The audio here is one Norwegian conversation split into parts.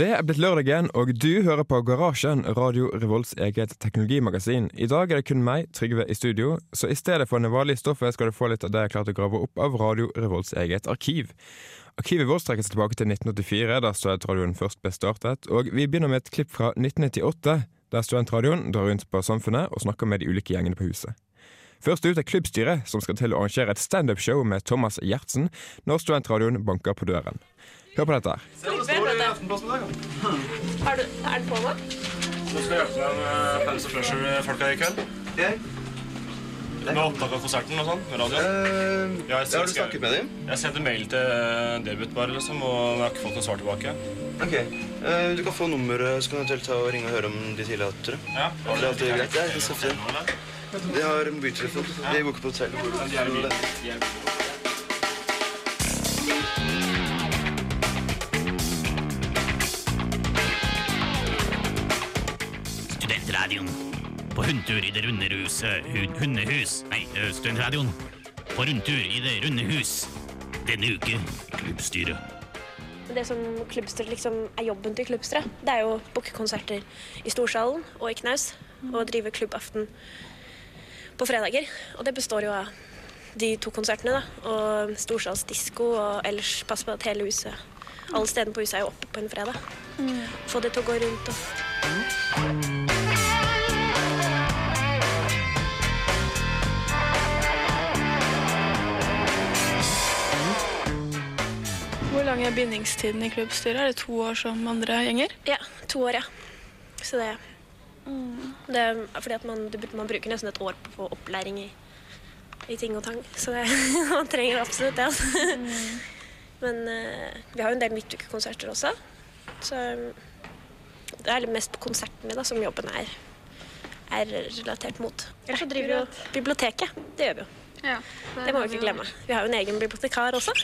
Det er blitt lørdag igjen, og du hører på Garasjen, Radio Revolts eget teknologimagasin. I dag er det kun meg, Trygve, i studio, så i stedet for det vanlige stoffet skal du få litt av det jeg klarte å grave opp av Radio Revolts eget arkiv. Arkivet vårt strekker seg tilbake til 1984, da studentradioen først ble startet, og vi begynner med et klipp fra 1998, der studentradioen drar rundt på Samfunnet og snakker med de ulike gjengene på huset. Først ut er klubbstyret, som skal til å arrangere et standup-show med Thomas Gjertsen når studentradioen banker på døren. Hør på dette. Se, det står i Aftenposten i dag. Har du, er den på nå? Du skal hjelpe deg med Pants of Pleasure-folka i kveld. Med opptak av konserten og sånn, med radio. Uh, Ja, jeg har du snakket med dem? Jeg sendte mail til eh, debut bare, liksom, og jeg har ikke fått noe svar tilbake. Ok. Eh, du kan få nummeret, så kan du ta og ringe og høre om de tillater det. Ja, Det er alltid greit. De har mobiltelefon. De bor ikke på hotell. Studentradioen. På rundtur i det runde huset hun, Hundehus. Nei, ø, Studentradioen. På rundtur i det runde hus. Denne uke klubbstyret. Det som klubbstyret liksom er jobben til klubbstyret, det er jo å booke konserter i Storsalen og i Knaus. Og drive klubbaften på fredager. Og det består jo av de to konsertene, da. Og storsalsdisko og ellers passe på at hele huset Alle stedene på huset er jo oppe på en fredag. Få det til å gå rundt og lang er bindingstiden i klubbstyret? Er det to år som andre gjenger? Ja, to år, ja. Så det Det er fordi at man, man bruker nesten et år på opplæring i, i ting og tang. Så det, man trenger absolutt det. Altså. Men uh, vi har jo en del midtukekonserter også. Så um, det er mest på konsertene da, som jobben er, er relatert mot. Ellers så driver vi jo biblioteket. Det gjør vi jo. Ja. Det må vi ikke glemme. Vi har jo en egen bibliotekar også.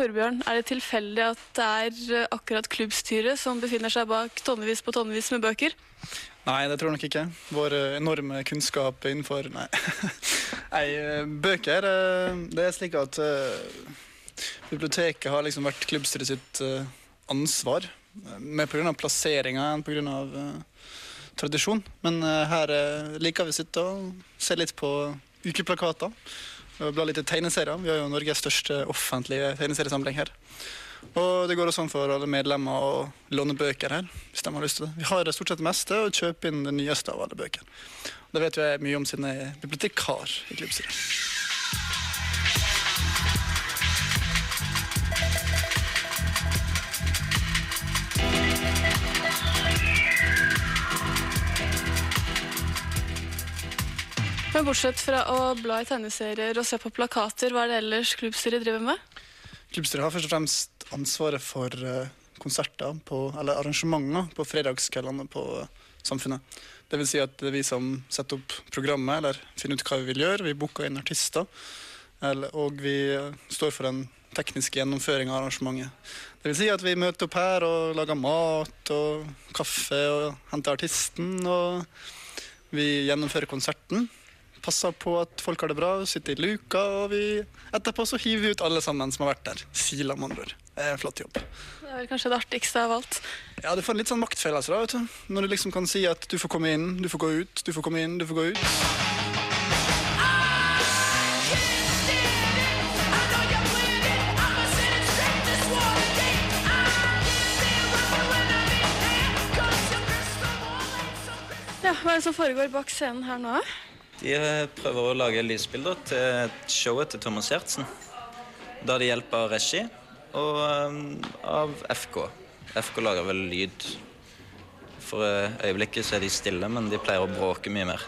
Torbjørn, er det tilfeldig at det er eh, akkurat klubbstyret som befinner seg bak tonnevis på tonnevis med bøker? Nei, det tror jeg nok ikke. Vår eh, enorme kunnskap innenfor Nei, nei eh, bøker Det er slik at biblioteket har liksom vært klubbstyret sitt ansvar. Mer pga. plasseringa enn pga. Uh, tradisjon. Men her liker vi å sitte og se litt på ukeplakater. Bla litt tegneserier. Vi har jo Norges største offentlige tegneseriesamling her. Og det går også an for alle medlemmer å låne bøker her. hvis de har lyst til det. Vi har stort sett det meste og kjøpe inn det nyeste av alle bøker. Det vet vi mye om siden jeg er bibliotekar i klubbstyret. Men bortsett fra å bla i tegneserier og se på plakater, hva er det ellers klubbstyret driver med? Klubbstyret har først og fremst ansvaret for eh, konserter, på, eller arrangementer, på fredagskveldene på eh, Samfunnet. Det vil si at det er vi som setter opp programmet, eller finner ut hva vi vil gjøre. Vi booker inn artister, eller, og vi eh, står for den tekniske gjennomføringa av arrangementet. Det vil si at vi møter opp her og lager mat og kaffe og henter artisten. Og vi gjennomfører konserten. Passer på at folk har det bra, sitter i luka, og vi etterpå så hiver vi ut alle sammen som har vært der. Sila, med andre ord. Det er en flott jobb. Det er vel kanskje det artigste av alt. Ja, du får en litt sånn maktfølelse da, vet du. Når du liksom kan si at du får komme inn, du får gå ut, du får komme inn, du får gå ut. Hva er det som foregår bak scenen her nå? De eh, prøver å lage lysbilder til showet til Thomas Giertsen. Da de hjelp av regi og eh, av FK. FK lager vel lyd. For eh, øyeblikket så er de stille, men de pleier å bråke mye mer.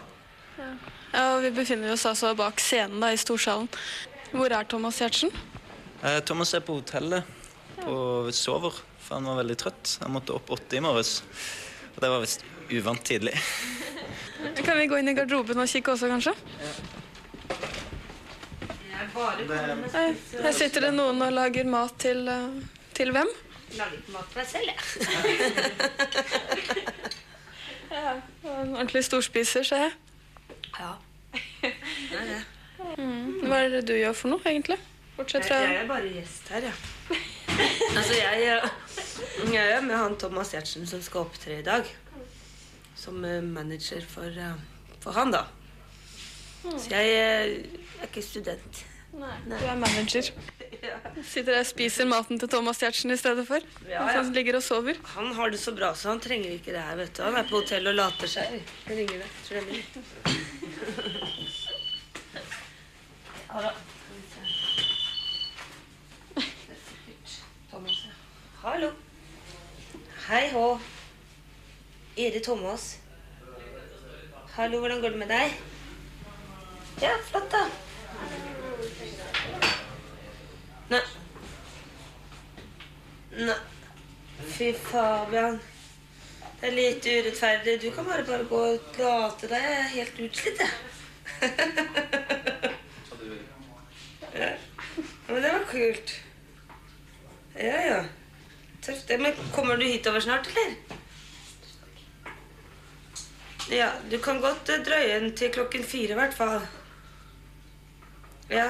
Ja, og Vi befinner oss altså bak scenen da, i Storsalen. Hvor er Thomas Giertsen? Eh, Thomas er på hotellet og sover, for han var veldig trøtt. Han måtte opp åtte i morges. Og det var visst uvant tidlig. Kan vi gå inn i garderoben og kikke også, kanskje? Her sitter det noen og lager mat til, eh, til hvem? Lager mat til meg selv, jeg. Ja, En ordentlig storspiser, ser jeg. Ja. det er det. Hva er det du gjør for noe, egentlig? Bortsett fra Jeg er bare gjest her, ja. Altså, jeg, jeg er med han Thomas Giertsen som skal opptre i dag. Som eh, manager for, eh, for han, da. Så jeg jeg er ikke student. Nei, Du er manager. Sitter der og spiser maten til Thomas Giertsen i stedet for. Ja, ja. han ligger og sover. Han har det så bra, så han trenger ikke det her. vet du. Han er på hotell og later seg. Jeg ringer det. Tror jeg blir. Ja da. Thomas, ja. Hallo. Hei hå. Er det Thomas? Hallo, hvordan går det med deg? Ja, flott, da. Nei. Nei. Fy Fabian. Det er litt urettferdig. Du kan bare, bare gå og late deg Jeg er helt utslitt, jeg. ja. Men det var kult. Ja, ja. Tøft. Men kommer du hitover snart, eller? Ja, du kan godt eh, drøye den til klokken fire i hvert fall. Ja.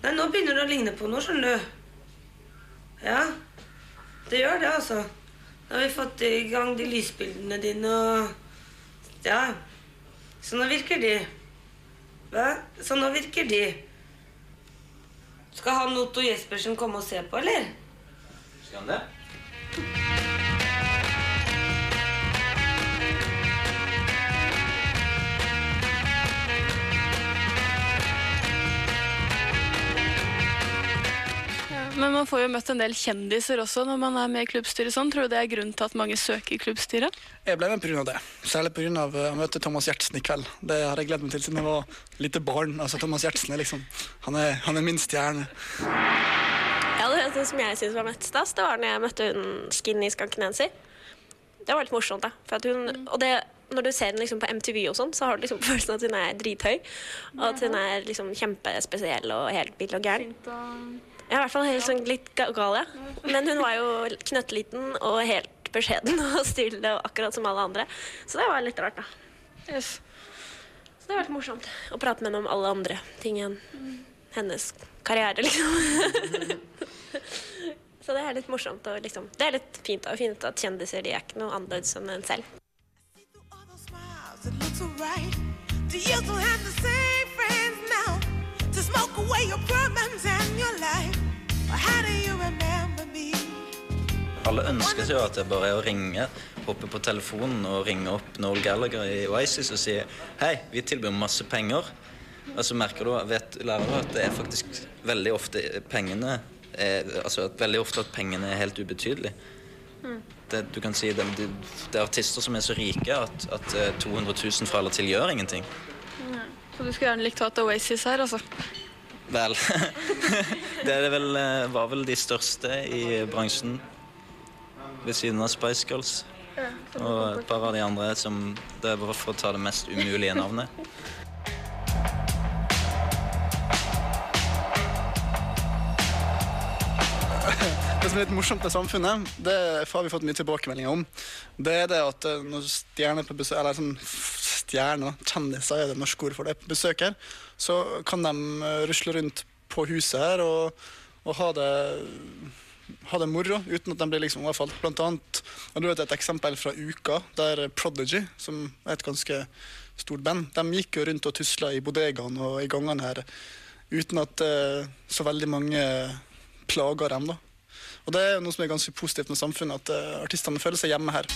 Nei, nå begynner det å ligne på noe, skjønner du. Ja, det gjør det, altså. Nå har vi fått i gang de lysbildene dine og Ja. Så nå virker de. Hva? Så nå virker de. Skal han Otto Jespersen komme og se på, eller? Skal han det? Men man får jo møtt en del kjendiser også når man er med i klubbstyret. sånn. Tror du det er grunnen til at mange søker klubbstyret? Jeg ble med pga. det. Særlig pga. å møte Thomas Gjertsen i kveld. Det har jeg gledet meg til siden jeg var lite barn. Altså, Thomas Gjertsen er liksom Han er, han er min stjerne. Ja, det, det som jeg syns var mest stas, det var når jeg møtte hun Skinny Skankinenser. Det var litt morsomt, da. For at hun, og det, når du ser henne liksom på MTV og sånn, så har du liksom følelsen at hun er drithøy. Og at hun er liksom kjempespesiell og helt vill og gæren. Ja, i hvert fall helt sånn litt gal, ja. Men hun var jo knøttliten og helt beskjeden og stille, akkurat som alle andre. Så det var litt rart, da. Yes. Så det har vært morsomt å prate med henne om alle andre ting enn hennes karriere, liksom. Så det er litt morsomt og liksom Det er litt fint å finne ut at kjendiser de er ikke noe annerledes enn en selv. To smoke away your problems and your life? Alle ønsker seg jo at det bare er å ringe, hoppe på telefonen og ringe opp Noel Gallagher i Oasis og si hei, vi tilbyr masse penger. Og så merker du, vet lærere at det er faktisk veldig ofte pengene er, altså at veldig ofte at pengene er helt ubetydelige. Det, du kan si det, det, det er artister som er så rike at, at eh, 200 000 fra eller til gjør ingenting. Så du skulle gjerne likt å ha et Oasis her, altså? Vel Det er vel, eh, var vel de største i bransjen ved siden av Spice Girls. Og et par av de andre som Det er bare for å ta det mest umulige navnet. Det som er litt morsomt med samfunnet, det har vi fått mye tilbakemeldinger om. Det er det at eh, når stjerner på besøk, eller sånn stjerner, kjendiser er det norske ord for det, besøk her, så kan de eh, rusle rundt på huset her og, og ha det ha det moro uten at de blir liksom overfalt. Blant annet, og du vet et eksempel fra uka, der Prodigy, som er et ganske stort band, de gikk jo rundt og tusla i bodegaen og i gangene her uten at eh, så veldig mange plaga dem. da. Og det er noe som er ganske positivt med samfunnet, at eh, artistene føler seg hjemme her.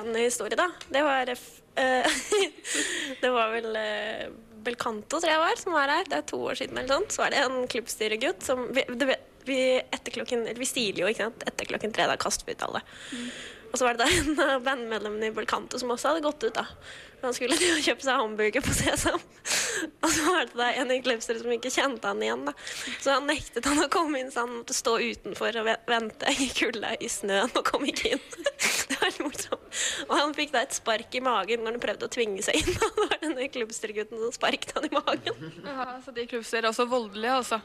En historie, da. Det var eh, Det var vel uh, Belcanto, tror jeg var, som var her. Det er to år siden eller sånn. Så var det en klubbstyregutt som vi, det, vi, klokken, vi stiler jo ikke sant? etter klokken tre. Da kaster vi ut alle. Og så var det da en av bandmedlemmene i Belcanto som også hadde gått ut. da. Han skulle kjøpe seg hamburger på Sesam. Og så var det da en i klubbstyret som ikke kjente han igjen. da. Så han nektet han å komme inn, så han måtte stå utenfor og vente i kulda i snøen og kom ikke inn. Var litt morsomt. Og han fikk da et spark i magen når han prøvde å tvinge seg inn. Og det var denne klubbstyregutten som sparket han i magen. Ja, så de klubbstyrer er også voldelige, altså?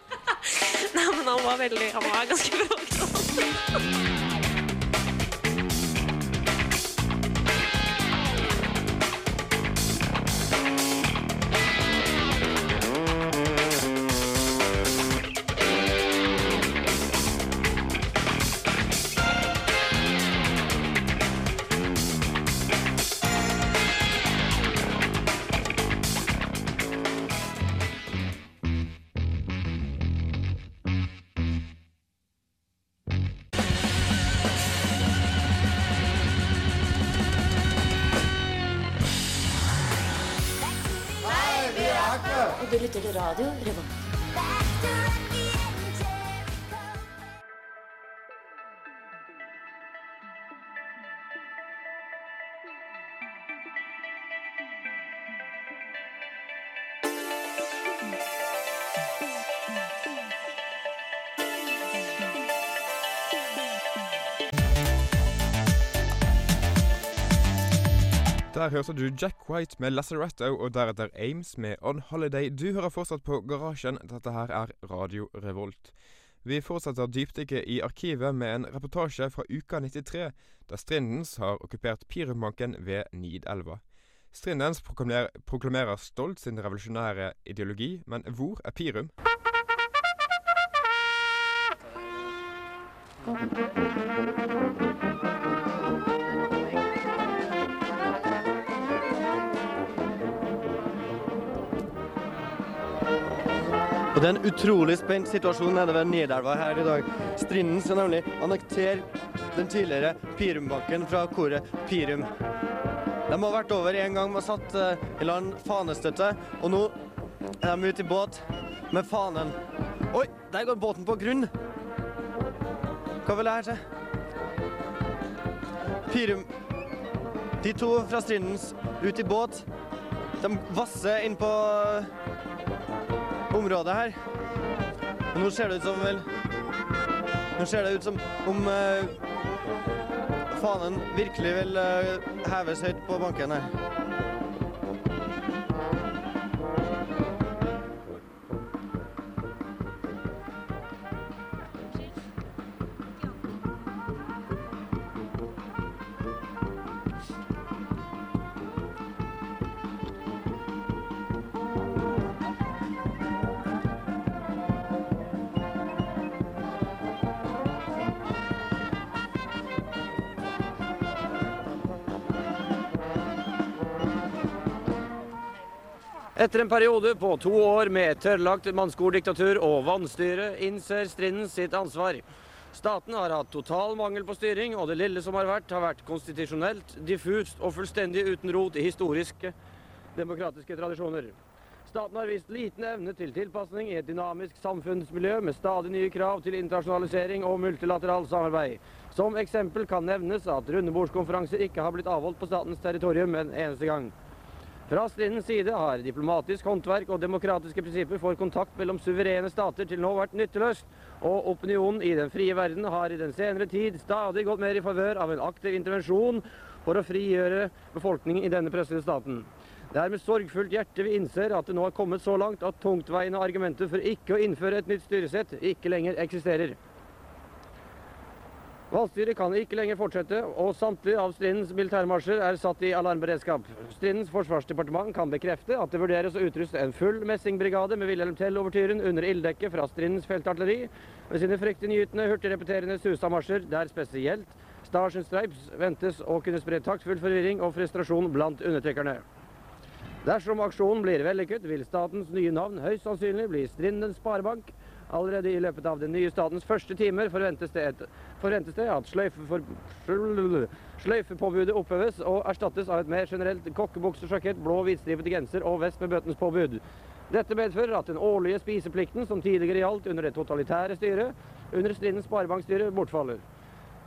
Nei, men han var veldig Han var ganske bråkete. Og du lytter til radio Revolt. Der hørte du Jack White med Lazaretto og deretter Ames med On Holiday. Du hører fortsatt på Garasjen. Dette her er Radio Revolt. Vi fortsetter dypdykket i arkivet med en reportasje fra uka 93, da Strindens har okkupert Pirumbanken ved Nidelva. Strindens proklamerer, proklamerer stolt sin revolusjonære ideologi, men hvor er Pirum? Og Det er en utrolig spent situasjon nede ved Nidelva her i dag. Strinden skal nemlig annektere den tidligere Pirumbanken fra koret Pirum. De har vært over en gang med satt uh, i land fanestøtte, og nå er de ute i båt med fanen. Oi, der går båten på grunn! Hva vil det her til? Pirum De to fra Strindens ut i båt. De vasser inn på området her. Og nå ser det ut som vel Nå ser det ut som om uh, fanen virkelig vil uh, heves høyt på banken her. Etter en periode på to år med tørrlagt mannskordiktatur og vannstyre, innser Strinden sitt ansvar. Staten har hatt total mangel på styring, og det lille som har vært, har vært konstitusjonelt, diffust og fullstendig uten rot i historiske demokratiske tradisjoner. Staten har vist liten evne til tilpasning i et dynamisk samfunnsmiljø med stadig nye krav til internasjonalisering og multilateralt samarbeid. Som eksempel kan nevnes at rundebordskonferanser ikke har blitt avholdt på statens territorium en eneste gang. Fra stridens side har diplomatisk håndverk og demokratiske prinsipper for kontakt mellom suverene stater til nå vært nytteløst, og opinionen i den frie verden har i den senere tid stadig gått mer i favør av en aktiv intervensjon for å frigjøre befolkningen i denne pressede staten. Det er med sorgfullt hjerte vi innser at det nå har kommet så langt at tungtveiende argumenter for ikke å innføre et nytt styresett ikke lenger eksisterer. Valgstyret kan ikke lenger fortsette, og samtlige av Strindens militærmarsjer er satt i alarmberedskap. Strindens forsvarsdepartement kan bekrefte at det vurderes å utruste en full messingbrigade med Wilhelm Tell-overtyren under ilddekket fra Strindens feltartilleri med sine fryktinngytende, hurtigrepeterende Susa-marsjer, der spesielt Stars and Stripes ventes å kunne spre taktfull forvirring og frustrasjon blant undertrykkerne. Dersom aksjonen blir vellykket, vil statens nye navn høyst sannsynlig bli Strindens Sparebank. Allerede i løpet av den nye statens første timer forventes det, et, forventes det at sløyfepåbudet oppheves og erstattes av et mer generelt kokkebuksersjakett, blå hvitstripete genser og vest med bøtens påbud. Dette medfører at den årlige spiseplikten som tidligere gjaldt under det totalitære styret, under Strindens Sparebankstyre bortfaller.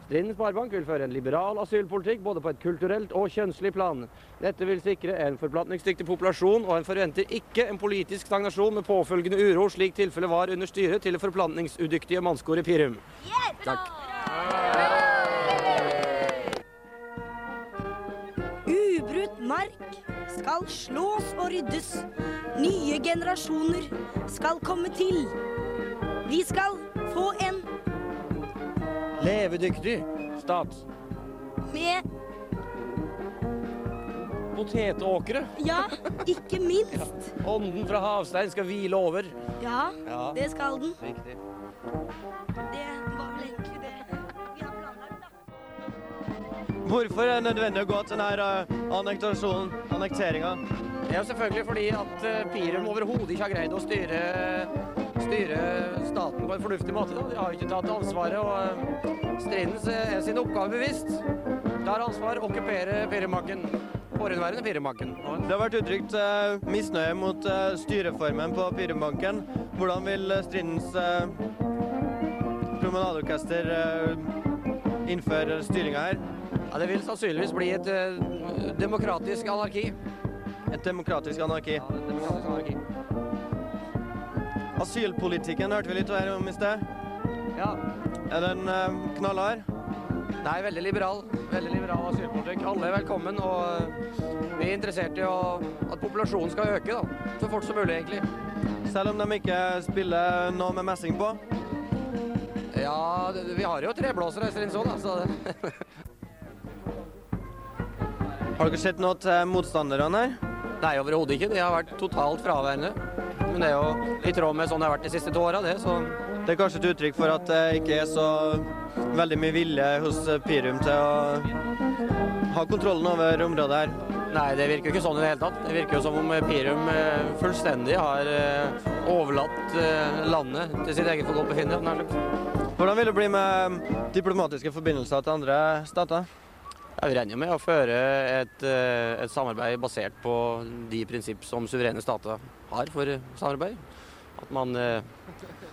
Strindens Sparebank vil føre en liberal asylpolitikk både på et kulturelt og kjønnslig plan. Dette vil sikre en forplantningsdyktig populasjon, og en forventer ikke en politisk stagnasjon med påfølgende uro, slik tilfellet var under styret til det forplantningsudyktige mannskoret Pirum. Takk. Ubrutt mark skal slås og ryddes. Nye generasjoner skal komme til. Vi skal få en Levedyktig stat. med Potetåkre. Ja, ikke minst. Ånden fra havstein skal hvile over. Ja, Ja. det skal den. Riktig. Det var vel egentlig det vi har planlagt, da. Hvorfor er det nødvendig å gå til denne uh, annektasjonen, annekteringa? Ja, selvfølgelig fordi at eh, Pirum overhodet ikke har greid å styre, styre staten på en fornuftig måte. Da. De har jo ikke tatt ansvaret, og striden Strindens er sin oppgave bevisst. Tar ansvar, okkupere Pirumbakken. forhenværende Pirumbanken. Det har vært uttrykt eh, misnøye mot eh, styreformen på Pirumbanken. Hvordan vil eh, Strindens eh, promenadeorkester eh, innføre styringa her? Ja, det vil sannsynligvis bli et eh, demokratisk anarki. Et demokratisk anarki. Ja, et demokratisk anarki. Asylpolitikken hørte vi litt her om i sted. Ja. Er den eh, knallhard? Nei, veldig liberal. Veldig liberal asylpolitikk. Alle er velkommen, og eh, vi er interessert i å, at populasjonen skal øke, da. Så fort som mulig, egentlig. Selv om de ikke spiller noe med messing på? Ja, vi har jo treblåsere i Strinsvoll, så Har dere sett noe til motstanderne her? Nei, overhodet ikke. De har vært totalt fraværende. Men det er jo i tråd med sånn det har vært de siste to åra, det, så Det er kanskje et uttrykk for at det ikke er så veldig mye vilje hos Pirum til å ha kontrollen over området her. Nei, det virker jo ikke sånn i det hele tatt. Det virker jo som om Pirum eh, fullstendig har eh, overlatt eh, landet til sitt eget forgodtbefinnende. Hvordan vil det bli med diplomatiske forbindelser til andre stater? Ja, vi regner med å føre et, eh, et samarbeid basert på de prinsipp som suverene stater har for samarbeid. At man eh,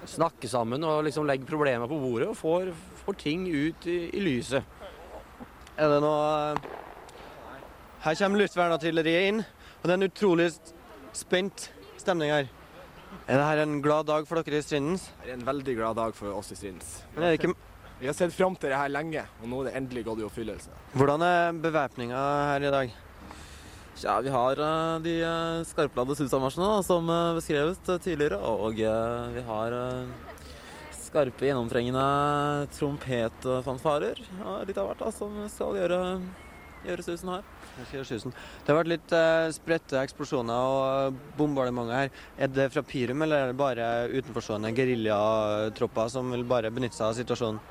snakker sammen og liksom legger problemer på bordet og får, får ting ut i, i lyset. Er det noe Her kommer luftvernartilleriet inn, og det er en utrolig spent stemning her. Er dette en glad dag for dere i Strindens? Det er en veldig glad dag for oss i Strindens. Men er det ikke Vi har sett fram til det her lenge, og nå er det endelig gått i oppfyllelse. Hvordan er bevæpninga her i dag? Ja, vi har eh, de uh, skarpladde susamarsjene som eh, beskrevet eh, tidligere, og eh, vi har eh, skarpe, gjennomtrengende trompetfanfarer og litt av hvert da, som skal gjøre, gjøre susen her. Jeg skal gjøre susen. Det har vært litt eh, spredte eksplosjoner og bombardementer her. Er det fra Pirum, eller er det bare utenforstående geriljatropper som vil bare benytte seg av situasjonen?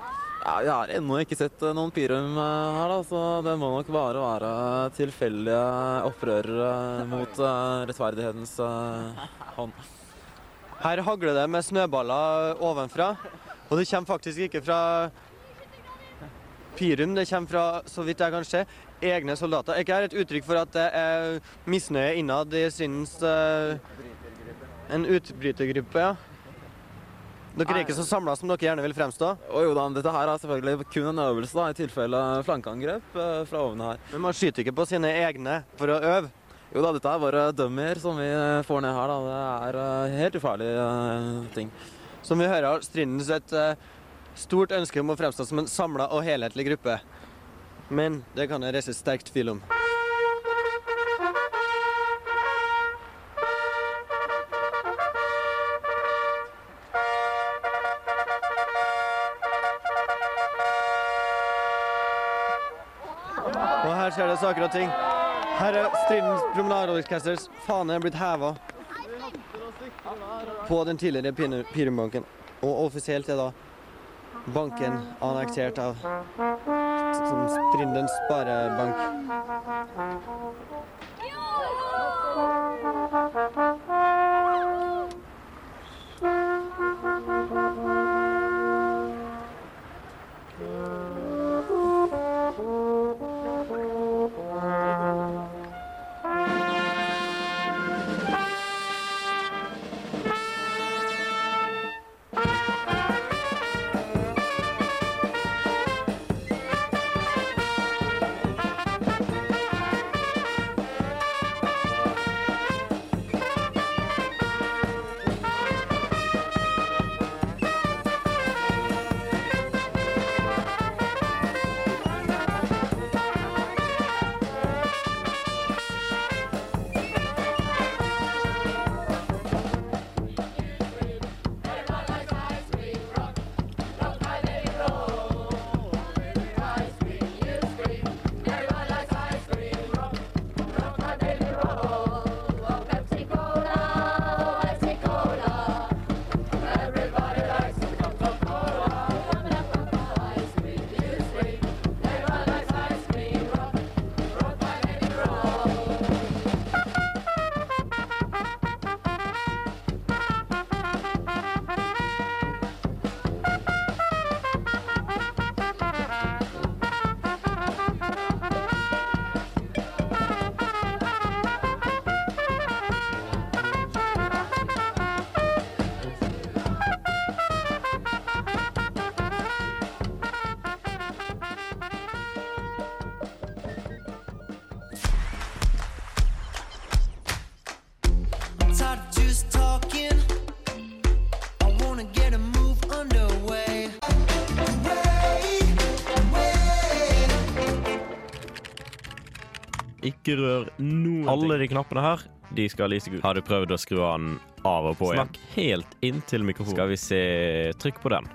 Ja, Vi har ennå ikke sett eh, noen Pirum eh, her, da, så det må nok bare være tilfeldige opprørere mot eh, rettferdighetens eh, hånd. Her hagler det med snøballer ovenfra, og det kommer faktisk ikke fra Pirum, det kommer fra, så vidt jeg kan se, egne soldater. Er ikke er et uttrykk for at det er misnøye innad i syns uh, En utbrytergruppe, ja? Dere er ikke så samla som dere gjerne vil fremstå? Og jo da, dette her er selvfølgelig kun en øvelse da, i tilfelle flankeangrep eh, fra oven her. Men man skyter ikke på sine egne for å øve? Jo da, dette er bare dummier som vi eh, får ned her. da. Det er eh, helt ufarlige eh, ting. Som vi hører, har Strindens et eh, stort ønske om å fremstå som en samla og helhetlig gruppe. Men det kan jeg reise sterkt tvil om. Og her skjer det saker og ting. Her er Strindens promenadeorkesters fane blitt heva på den tidligere Pirumbanken. Og offisielt er da banken annektert av som Strindens sparebank. Ikke rør noen Alle de knappene her, de skal lyse gult. Har du prøvd å skru den av og på igjen? Snakk helt inntil mikrofonen. Skal vi se Trykk på den.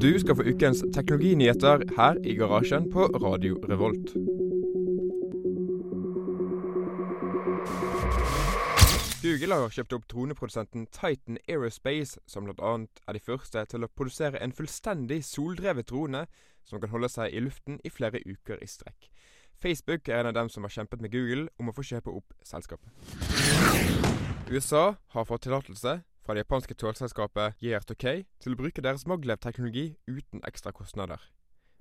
Du skal få ukens teknologinyheter her i garasjen på Radio Revolt. Google har kjøpt opp droneprodusenten Titan Aerospace, som bl.a. er de første til å produsere en fullstendig soldrevet drone som kan holde seg i luften i flere uker i strekk. Facebook er en av dem som har kjempet med Google om å få kjøpe opp selskapet. USA har fått tillatelse fra det japanske togselskapet JRTK til å bruke deres Maglev-teknologi uten ekstra kostnader.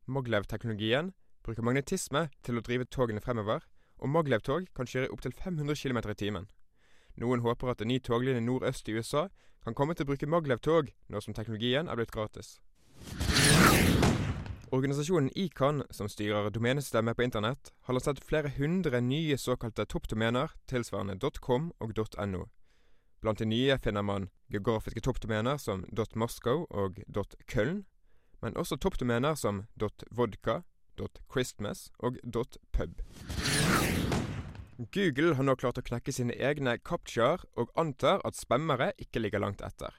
Maglev-teknologien bruker magnetisme til å drive togene fremover, og Maglev-tog kan kjøre opptil 500 km i timen. Noen håper at en ny toglinje nordøst i USA kan komme til å bruke Maglev-tog, nå som teknologien er blitt gratis. Organisasjonen ICAN, som styrer domenesystemet på internett, har lansert flere hundre nye såkalte toppdomener tilsvarende .com og .no. Blant de nye finner man geografiske toppdomener som .moscow og .köln, men også toppdomener som .vodka, .christmas og .pub. Google har nå klart å knekke sine egne captchaer, og antar at spammere ikke ligger langt etter.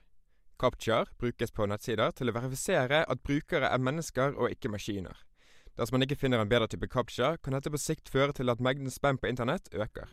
Captchaer brukes på nettsider til å verifisere at brukere er mennesker og ikke maskiner. Dersom man ikke finner en bedre type captcha, kan dette på sikt føre til at mengden spam på internett øker.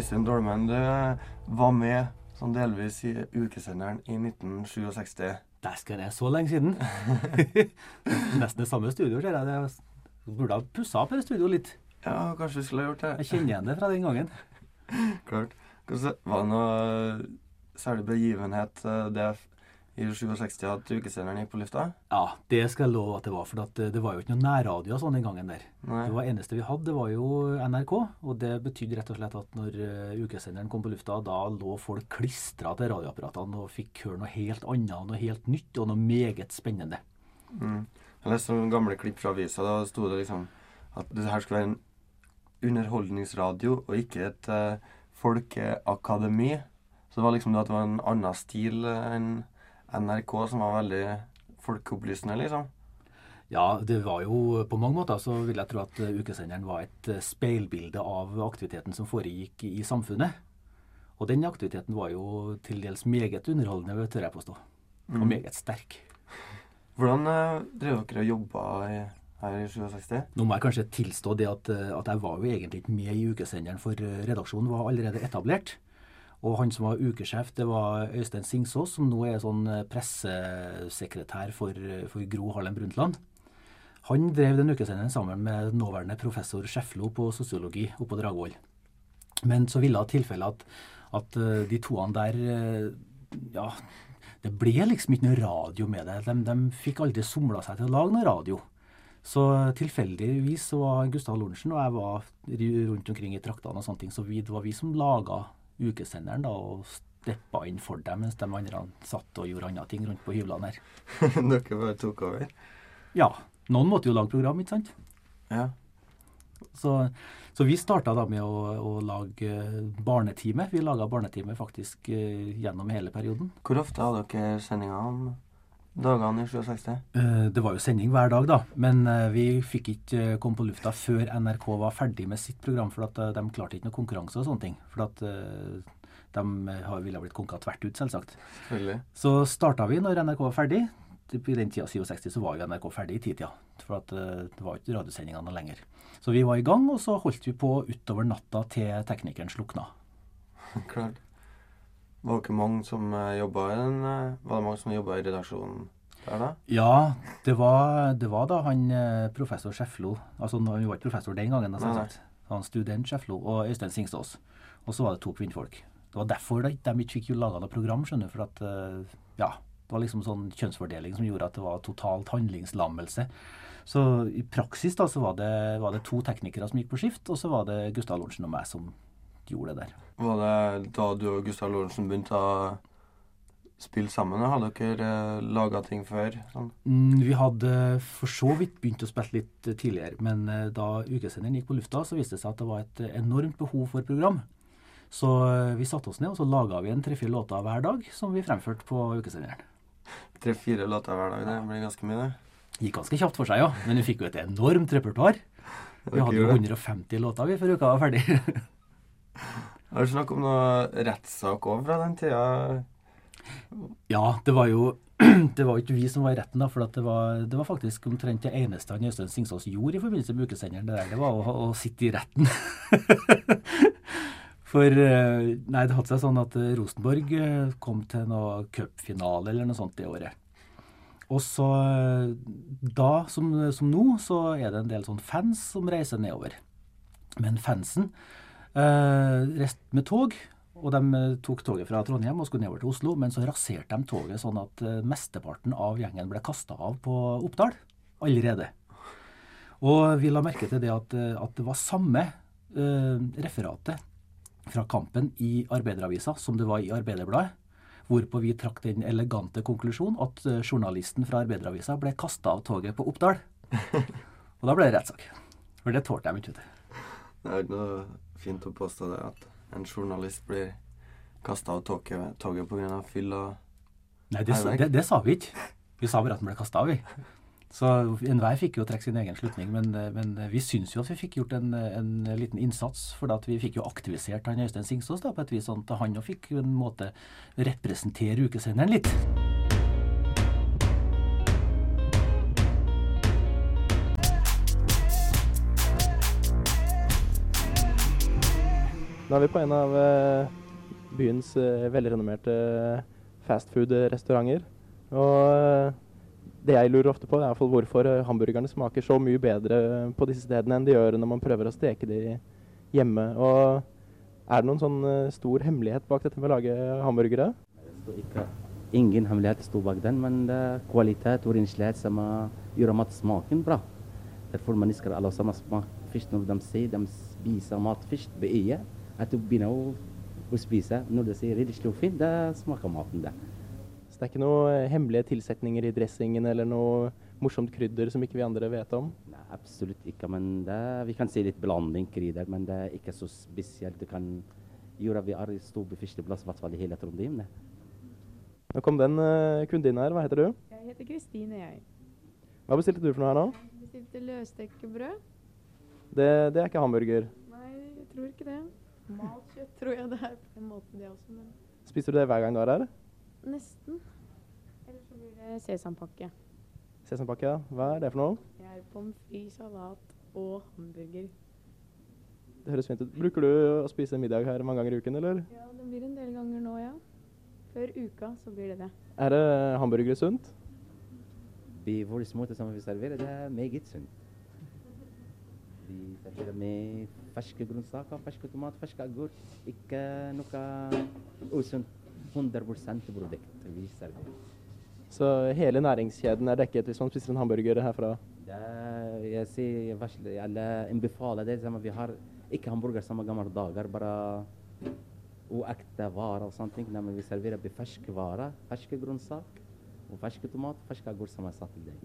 Øystein Dolmen, du var med sånn delvis i ukesenderen i 1967. Dæsken, er så lenge siden. Nesten det samme studioet, ser jeg. Det burde ha pussa opp det studioet litt. Ja, kanskje vi skulle ha gjort det. Jeg kjenner igjen det fra den gangen. Klart. Hvordan- Var det noe særlig begivenhet eh, det i 67 at ukesenderen gikk på lufta? Ja, det skal jeg love at det var. For at det var jo ikke noe nærradio sånn den gangen der. Nei. Det var eneste vi hadde, det var jo NRK. Og det betydde rett og slett at når eh, ukesenderen kom på lufta, da lå folk klistra til radioapparatene og fikk høre noe helt annet, noe helt nytt og noe meget spennende. Mm. Jeg leste noen gamle klipp fra avisa. Da sto det liksom at det her skulle være en underholdningsradio og ikke et uh, folkeakademi. Så det var liksom det at det var en annen stil eh, enn NRK, som var veldig folkeopplysende, liksom. Ja, det var jo på mange måter så vil jeg tro at eh, ukesenderen var et eh, speilbilde av aktiviteten som foregikk i samfunnet. Og den aktiviteten var jo til dels meget underholdende, tør jeg påstå. Og Mm. meget sterk. Hvordan eh, drev dere og jobba her i 67? Nå må jeg kanskje tilstå det at, at jeg var jo egentlig ikke med i ukesenderen, for redaksjonen var allerede etablert. Og han som var ukesjef, det var Øystein Singsås, som nå er sånn eh, pressesekretær for, eh, for Gro Harlem Brundtland. Han drev den ukesenderen sammen med nåværende professor Skjeflo på sosiologi oppe på Dragvoll. Men så ville tilfellet at, at eh, de toene der Ja, det ble liksom ikke noe radio med det. De, de fikk aldri somla seg til å lage noe radio. Så tilfeldigvis så var Gustav Lorentzen og jeg var rundt omkring i traktene og sånne ting, så vi, det var vi som laga ukesenderen da, og steppa inn for dem, mens de andre satt og gjorde andre ting rundt på hyblene her. dere bare tok over? Ja. Noen måtte jo lage program, ikke sant? Ja. Så, så vi starta da med å, å lage eh, barnetime. Vi laga barnetime faktisk eh, gjennom hele perioden. Hvor ofte hadde dere sendinger om dagene i 67? Eh, Det var jo sending hver dag, da. Men eh, vi fikk ikke eh, komme på lufta før NRK var ferdig med sitt program. For at de klarte ikke noe konkurranse og sånne ting. For at de ville blitt konka tvert ut, selvsagt. Selvfølgelig. Så starta vi når NRK var ferdig. I den tida 67 så var jo NRK ferdig i titida. For at det var ikke radiosendingene lenger. Så vi var i gang, og så holdt vi på utover natta til teknikeren slukna. Klart. Var det ikke mange som eh, jobba i den eh, Var det mange som jobba i redaksjonen der, da? Ja, det var, det var da han eh, professor Schäflo Altså han var ikke professor den gangen, da, selvsagt. Han student Schäflo og Øystein Singsås. Og så var det to kvinnfolk. Det var derfor de, ikke fikk laga noe program, skjønner du. For at ja, det var liksom sånn kjønnsfordeling som gjorde at det var totalt handlingslammelse. Så i praksis da så var det, var det to teknikere som gikk på skift, og så var det Gustav Lorentzen og meg som gjorde det der. Var det da du og Gustav Lorentzen begynte å spille sammen? Hadde dere eh, laga ting før? Sånn? Mm, Vi hadde for så vidt begynt å spille litt tidligere, men eh, da ukesenderen gikk på lufta, så viste det seg at det var et enormt behov for program. Så eh, vi satte oss ned og så laga vi en tre-fire låter hver dag som vi fremførte på ukesenderen. Tre-fire låter hver dag, det blir ganske mye, det. Gikk ganske kjapt for seg, ja, men vi fikk jo et enormt repertoar. Vi hadde jo 150 låter vi før uka var ferdig. Har du snakket om noe rettssak òg fra den tida? Ja, det var jo det var ikke vi som var i retten, da, for det, var, det var faktisk omtrent det eneste han Øystein Singsås gjorde i forbindelse med ukesenderen. Det, der, det var å, å sitte i retten. for eh, nei, det hadde seg sånn at eh, Rosenborg eh, kom til noe cupfinale eller noe sånt det året. Og så da, som, som nå, så er det en del sånn fans som reiser nedover. Men fansen eh, reiste med tog, og de eh, tok toget fra Trondheim og skulle nedover til Oslo, men så raserte de toget sånn at eh, mesteparten av gjengen ble kasta av på Oppdal allerede. Og vi la merke til det at, at det var samme eh, referatet fra kampen i Arbeideravisa som det var i Arbeiderbladet. Hvorpå vi trakk den elegante konklusjon at journalisten fra Arbeideravisa ble kasta av toget på Oppdal. Og da ble det rettssak. For det tålte de ikke. vet du. Det er ikke noe fint å påstå det at en journalist blir kasta av toget, toget pga. fyll og Nei, det, det, det sa vi ikke. Vi sa bare at den ble kasta av, vi. Så enhver fikk jo trekke sin egen slutning, men, men vi syns jo at vi fikk gjort en, en liten innsats. For vi fikk jo aktivisert han Øystein Singsås da, på et vis, sånn at han jo fikk en måte representere ukesenderen litt. Nå er vi på en av eh, byens eh, velrenommerte fastfood-restauranter. Og eh, det jeg lurer ofte på, er hvorfor eh, hamburgerne smaker så mye bedre på disse stedene enn de gjør når man prøver å steke de hjemme. Og er det noen sånn eh, stor hemmelighet bak dette med å lage hamburgere? ingen hemmelighet sto bak den, men det er kvalitet og renslighet som eh, gjør matsmaken bra. Derfor mennesker alle sammen smaker først når de ser de spiser mat først på øyet. At du begynner å, å spise. Når du og fint, da smaker maten det. Så det er ikke noe eh, hemmelige tilsetninger i dressingen eller noe morsomt krydder som ikke vi andre vet om? Nei, absolutt ikke. Men det, vi kan si litt blanding krydder, men det er ikke så spesielt. Det kan gjøre at vi er i på førsteplass, i hvert fall i hele Trondheim. det. Nå kom den uh, kunden inn her. Hva heter du? Jeg heter Kristine, jeg. Hva bestilte du for noe her nå? Bestilte løstekkebrød. Det, det er ikke hamburger. Nei, jeg tror ikke det. Malt kjøtt tror jeg det er på en måte, det også, men Spiser du det hver gang du er her? nesten. Eller så blir det sesampakke. Sesampakke, ja. Hva er det for noe? Det er pommes frites, salat og hamburger. Det høres fint ut. Bruker du å spise middag her mange ganger i uken, eller? Ja, det blir en del ganger nå, ja. Før uka så blir det det. Er det hamburgere sunt? På vår måte som vi serverer, det er meget sunt. Vi serverer med ferske grønnsaker, ferske tomat, ferske agurk. Ikke noe usunt. 100 produkt vi serverer. Så hele næringskjeden er dekket hvis man spiser en hamburger herfra? Det jeg sier alle anbefaler det. Vi har ikke hamburger samme gamle dager, bare uekte varer og sånne ting. Men vi serverer på ferske varer, ferske grønnsaker og ferske tomat, ferske agurk som er satt til deg.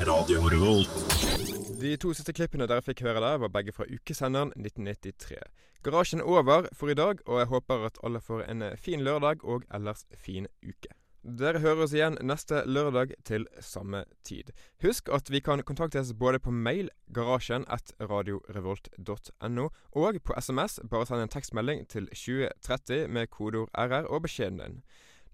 Radio Revolt. De to siste klippene dere fikk høre der, var begge fra ukesenderen 1993. Garasjen er over for i dag, og jeg håper at alle får en fin lørdag og ellers fin uke. Dere hører oss igjen neste lørdag til samme tid. Husk at vi kan kontaktes både på mail, garasjen at radiorevolt.no, og på SMS. Bare send en tekstmelding til 2030 med kodeord RR og beskjeden din.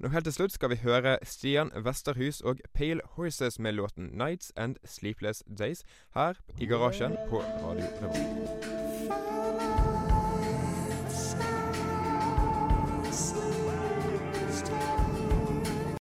Nå Helt til slutt skal vi høre Stian Vesterhus og Pale Horses med låten 'Nights and Sleepless Days' her i garasjen på Radio Revolt.